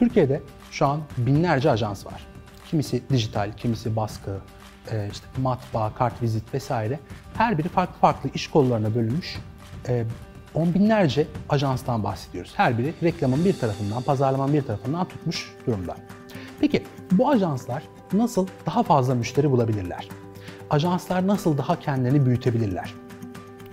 Türkiye'de şu an binlerce ajans var. Kimisi dijital, kimisi baskı, e, işte matbaa, kart vizit vesaire. Her biri farklı farklı iş kollarına bölünmüş e, on binlerce ajanstan bahsediyoruz. Her biri reklamın bir tarafından, pazarlamanın bir tarafından tutmuş durumda. Peki bu ajanslar nasıl daha fazla müşteri bulabilirler? Ajanslar nasıl daha kendilerini büyütebilirler?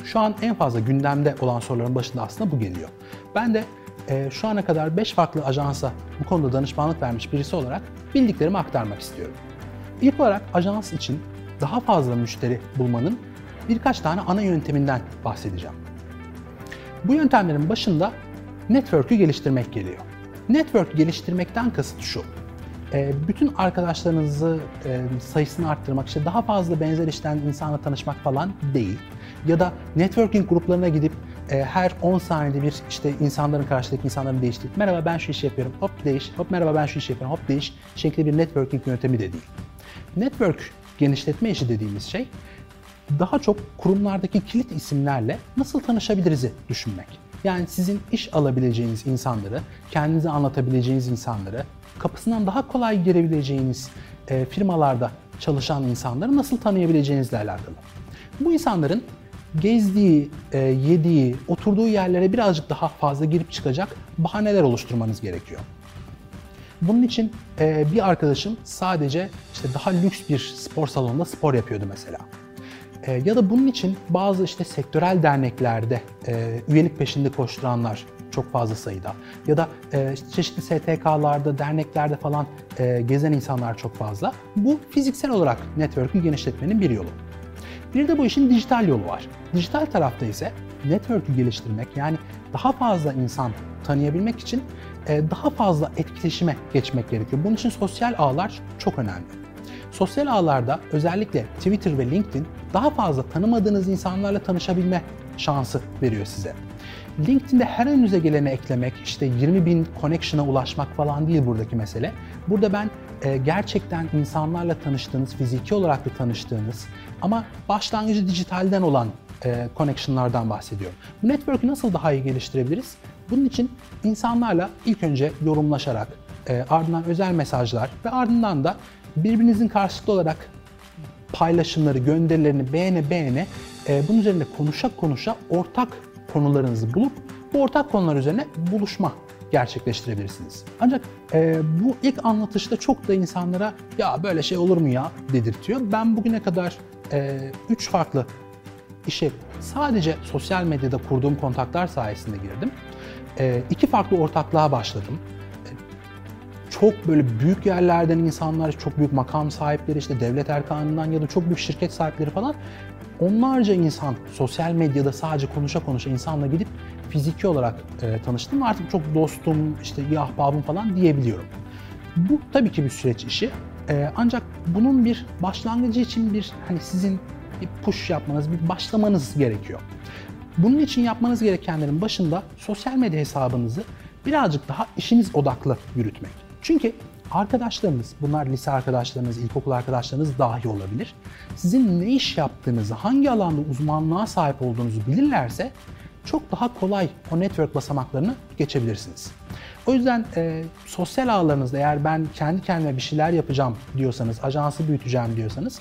Şu an en fazla gündemde olan soruların başında aslında bu geliyor. Ben de e, şu ana kadar 5 farklı ajansa bu konuda danışmanlık vermiş birisi olarak bildiklerimi aktarmak istiyorum. İlk olarak ajans için daha fazla müşteri bulmanın birkaç tane ana yönteminden bahsedeceğim. Bu yöntemlerin başında network'ü geliştirmek geliyor. Network geliştirmekten kasıt şu. E, bütün arkadaşlarınızı e, sayısını arttırmak, işte daha fazla benzer işten insanla tanışmak falan değil. Ya da networking gruplarına gidip e, her 10 saniyede bir işte insanların karşıdaki insanların değiştirip merhaba ben şu işi yapıyorum hop değiş, hop merhaba ben şu işi yapıyorum hop değiş şekli bir networking yöntemi de değil. Network genişletme işi dediğimiz şey daha çok kurumlardaki kilit isimlerle nasıl tanışabiliriz'i düşünmek. Yani sizin iş alabileceğiniz insanları, kendinizi anlatabileceğiniz insanları, kapısından daha kolay girebileceğiniz e, firmalarda çalışan insanları nasıl tanıyabileceğinizle alakalı. Bu insanların gezdiği, e, yediği, oturduğu yerlere birazcık daha fazla girip çıkacak bahaneler oluşturmanız gerekiyor. Bunun için e, bir arkadaşım sadece işte daha lüks bir spor salonunda spor yapıyordu mesela. E, ya da bunun için bazı işte sektörel derneklerde e, üyelik peşinde koşturanlar çok fazla sayıda. Ya da e, çeşitli STK'larda, derneklerde falan e, gezen insanlar çok fazla. Bu fiziksel olarak network'ü genişletmenin bir yolu. Bir de bu işin dijital yolu var. Dijital tarafta ise network'ü geliştirmek yani daha fazla insan tanıyabilmek için e, daha fazla etkileşime geçmek gerekiyor. Bunun için sosyal ağlar çok önemli. Sosyal ağlarda özellikle Twitter ve LinkedIn daha fazla tanımadığınız insanlarla tanışabilme şansı veriyor size. LinkedIn'de her önünüze geleni eklemek, işte 20 bin connection'a ulaşmak falan değil buradaki mesele. Burada ben e, gerçekten insanlarla tanıştığınız, fiziki olarak da tanıştığınız ama başlangıcı dijitalden olan e, connection'lardan bahsediyorum. Bu network'ü nasıl daha iyi geliştirebiliriz? Bunun için insanlarla ilk önce yorumlaşarak, e, ardından özel mesajlar ve ardından da birbirinizin karşılıklı olarak paylaşımları, gönderilerini beğene beğene e, bunun üzerinde konuşa konuşa ortak konularınızı bulup bu ortak konular üzerine buluşma gerçekleştirebilirsiniz. Ancak e, bu ilk anlatışta çok da insanlara ya böyle şey olur mu ya dedirtiyor. Ben bugüne kadar 3 e, üç farklı işe sadece sosyal medyada kurduğum kontaklar sayesinde girdim. E, iki farklı ortaklığa başladım çok böyle büyük yerlerden insanlar, çok büyük makam sahipleri, işte devlet erkanından ya da çok büyük şirket sahipleri falan onlarca insan sosyal medyada sadece konuşa konuşa insanla gidip fiziki olarak e, tanıştım. Artık çok dostum, işte iyi ahbabım falan diyebiliyorum. Bu tabii ki bir süreç işi. E, ancak bunun bir başlangıcı için bir hani sizin bir push yapmanız, bir başlamanız gerekiyor. Bunun için yapmanız gerekenlerin başında sosyal medya hesabınızı birazcık daha işiniz odaklı yürütmek. Çünkü arkadaşlarınız, bunlar lise arkadaşlarınız, ilkokul arkadaşlarınız dahi olabilir. Sizin ne iş yaptığınızı, hangi alanda uzmanlığa sahip olduğunuzu bilirlerse çok daha kolay o network basamaklarını geçebilirsiniz. O yüzden e, sosyal ağlarınızda eğer ben kendi kendime bir şeyler yapacağım diyorsanız, ajansı büyüteceğim diyorsanız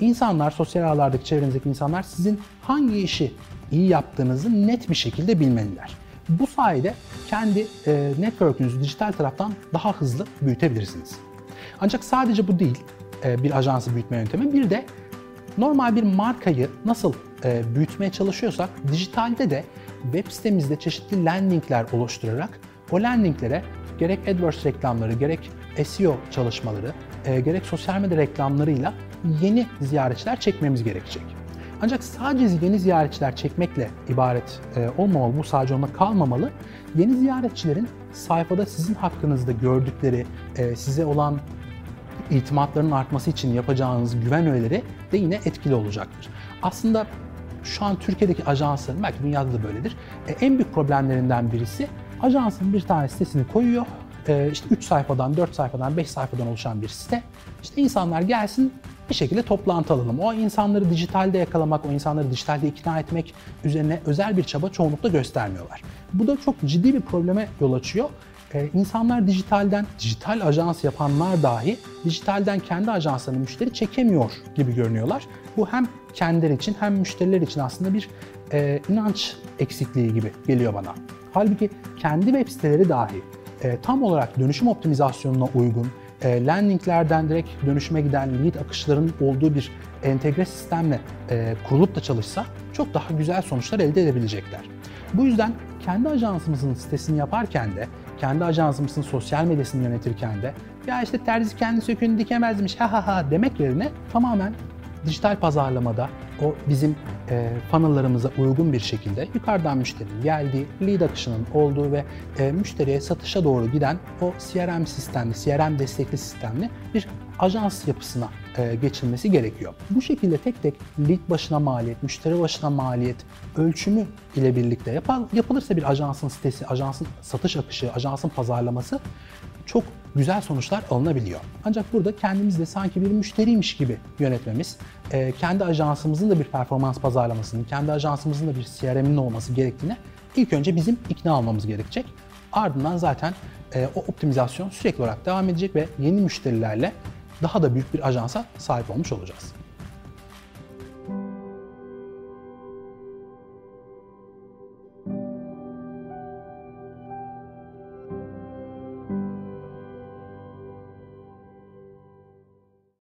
insanlar, sosyal ağlardaki çevrenizdeki insanlar sizin hangi işi iyi yaptığınızı net bir şekilde bilmeliler. Bu sayede kendi e, network'ünüzü dijital taraftan daha hızlı büyütebilirsiniz. Ancak sadece bu değil e, bir ajansı büyütme yöntemi. Bir de normal bir markayı nasıl e, büyütmeye çalışıyorsak dijitalde de web sitemizde çeşitli landingler oluşturarak o landinglere gerek AdWords reklamları, gerek SEO çalışmaları, e, gerek sosyal medya reklamlarıyla yeni ziyaretçiler çekmemiz gerekecek. Ancak sadece yeni ziyaretçiler çekmekle ibaret e, olmamalı, bu sadece ona kalmamalı. Yeni ziyaretçilerin sayfada sizin hakkınızda gördükleri, e, size olan itimatlarının artması için yapacağınız güven öğeleri de yine etkili olacaktır. Aslında şu an Türkiye'deki ajansların, belki dünyada da böyledir, e, en büyük problemlerinden birisi ajansın bir tane sitesini koyuyor, işte 3 sayfadan, 4 sayfadan, 5 sayfadan oluşan bir site. İşte insanlar gelsin, bir şekilde toplantı alalım. O insanları dijitalde yakalamak, o insanları dijitalde ikna etmek üzerine özel bir çaba çoğunlukla göstermiyorlar. Bu da çok ciddi bir probleme yol açıyor. e, insanlar dijitalden, dijital ajans yapanlar dahi dijitalden kendi ajanslarına müşteri çekemiyor gibi görünüyorlar. Bu hem kendileri için hem müşteriler için aslında bir e, inanç eksikliği gibi geliyor bana. Halbuki kendi web siteleri dahi e, tam olarak dönüşüm optimizasyonuna uygun, e, landinglerden direkt dönüşüme giden lead akışlarının olduğu bir entegre sistemle e, kurulup da çalışsa çok daha güzel sonuçlar elde edebilecekler. Bu yüzden kendi ajansımızın sitesini yaparken de, kendi ajansımızın sosyal medyasını yönetirken de ya işte terzi kendi söküğünü dikemezmiş ha ha ha demek yerine tamamen dijital pazarlamada o bizim e, funnel'larımıza uygun bir şekilde yukarıdan müşterinin geldiği, lead akışının olduğu ve e, müşteriye satışa doğru giden o CRM sistemli, CRM destekli sistemli bir ajans yapısına e, geçilmesi gerekiyor. Bu şekilde tek tek lead başına maliyet, müşteri başına maliyet ölçümü ile birlikte yapal, yapılırsa bir ajansın sitesi, ajansın satış akışı, ajansın pazarlaması çok güzel sonuçlar alınabiliyor. Ancak burada kendimiz de sanki bir müşteriymiş gibi yönetmemiz, e, kendi ajansımızın da bir performans pazarlamasının, kendi ajansımızın da bir CRM'inin olması gerektiğine ilk önce bizim ikna olmamız gerekecek. Ardından zaten e, o optimizasyon sürekli olarak devam edecek ve yeni müşterilerle daha da büyük bir ajansa sahip olmuş olacağız.